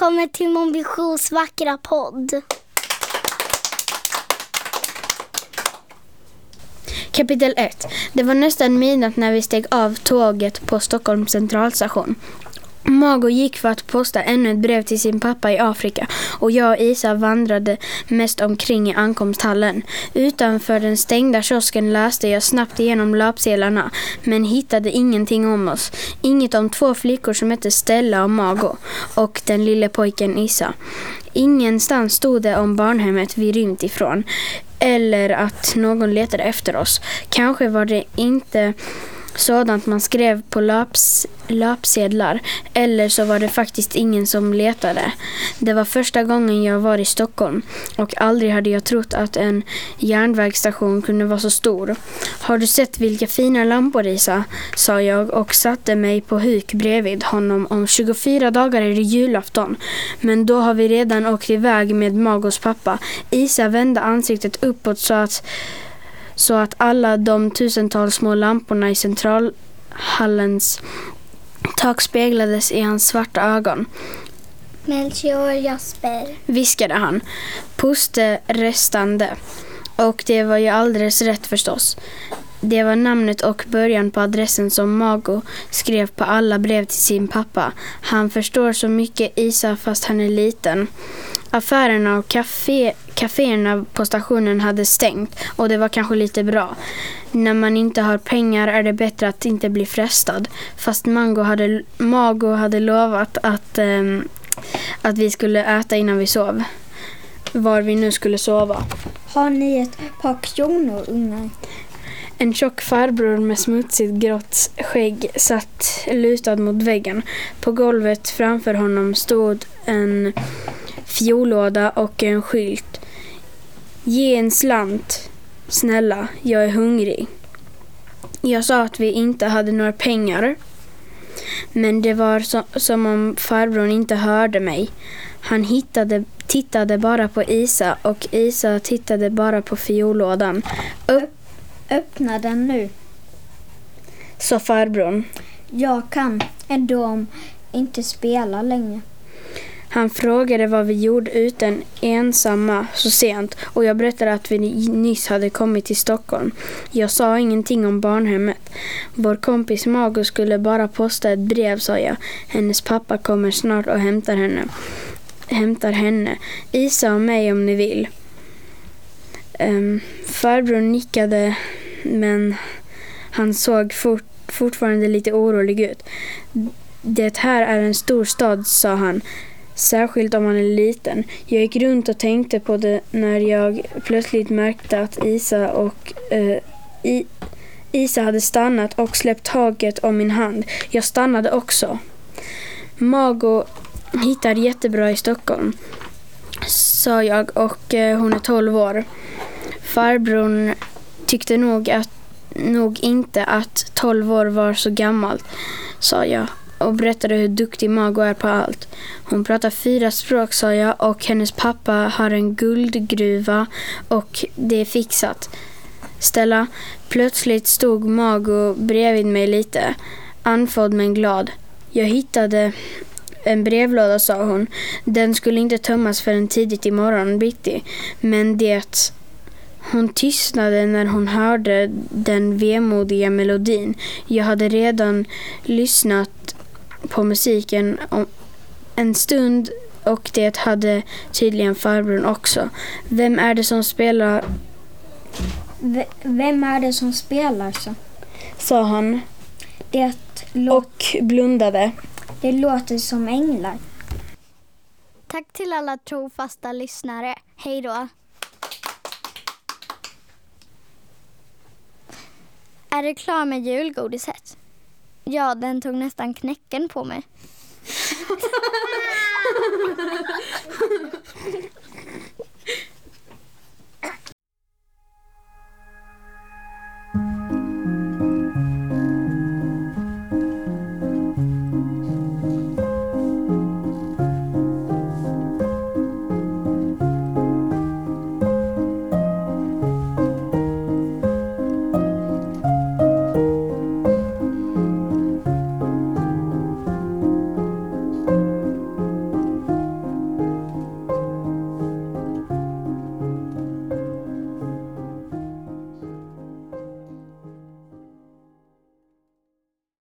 Välkommen till Mon Visions vackra podd. Kapitel 1. Det var nästan midnatt när vi steg av tåget på Stockholms centralstation. Mago gick för att posta ännu ett brev till sin pappa i Afrika och jag och Isa vandrade mest omkring i ankomsthallen. Utanför den stängda kiosken läste jag snabbt igenom löpsedlarna men hittade ingenting om oss. Inget om två flickor som hette Stella och Mago och den lille pojken Isa. Ingenstans stod det om barnhemmet vi rymt ifrån eller att någon letade efter oss. Kanske var det inte sådant man skrev på löps, löpsedlar eller så var det faktiskt ingen som letade. Det var första gången jag var i Stockholm och aldrig hade jag trott att en järnvägsstation kunde vara så stor. Har du sett vilka fina lampor Isa? sa jag och satte mig på huk bredvid honom. Om 24 dagar är det julafton. Men då har vi redan åkt iväg med Magos pappa. Isa vände ansiktet uppåt så att så att alla de tusentals små lamporna i centralhallens tak speglades i hans svarta ögon. Melchior Jasper. Viskade han, puste restande. Och det var ju alldeles rätt förstås. Det var namnet och början på adressen som Mago skrev på alla brev till sin pappa. Han förstår så mycket Isa fast han är liten. Affärerna och kafé, kaféerna på stationen hade stängt och det var kanske lite bra. När man inte har pengar är det bättre att inte bli frestad. Fast Mango hade, Mago hade lovat att, um, att vi skulle äta innan vi sov. Var vi nu skulle sova. Har ni ett par kronor ungar? En tjock farbror med smutsigt grått skägg satt lutad mot väggen. På golvet framför honom stod en fiollåda och en skylt. Ge en slant, snälla, jag är hungrig. Jag sa att vi inte hade några pengar. Men det var så, som om farbrorn inte hörde mig. Han hittade, tittade bara på Isa och Isa tittade bara på fiollådan. Upp, öppna den nu, sa farbrorn. Jag kan ändå inte spela längre. Han frågade vad vi gjorde utan ensamma så sent och jag berättade att vi nyss hade kommit till Stockholm. Jag sa ingenting om barnhemmet. Vår kompis Mago skulle bara posta ett brev sa jag. Hennes pappa kommer snart och hämtar henne. Hämtar henne. Isa och mig om ni vill. Ehm, um, farbror nickade men han såg fort, fortfarande lite orolig ut. Det här är en stor stad, sa han. Särskilt om man är liten. Jag gick runt och tänkte på det när jag plötsligt märkte att Isa och eh, I, Isa hade stannat och släppt taget om min hand. Jag stannade också. Mago hittar jättebra i Stockholm, sa jag och eh, hon är 12 år. Farbrorn tyckte nog, att, nog inte att 12 år var så gammalt, sa jag och berättade hur duktig Mago är på allt. Hon pratar fyra språk sa jag och hennes pappa har en guldgruva och det är fixat. Stella, plötsligt stod Mago bredvid mig lite, andfådd men glad. Jag hittade en brevlåda sa hon. Den skulle inte tömmas förrän tidigt i morgon bitti. Men det... Hon tystnade när hon hörde den vemodiga melodin. Jag hade redan lyssnat på musiken en stund och det hade tydligen farbrorn också. Vem är det som spelar? V vem är det som spelar så? Sa han. Det och blundade. Det låter som änglar. Tack till alla trofasta lyssnare. Hej då. Är du klar med julgodiset? Ja, den tog nästan knäcken på mig.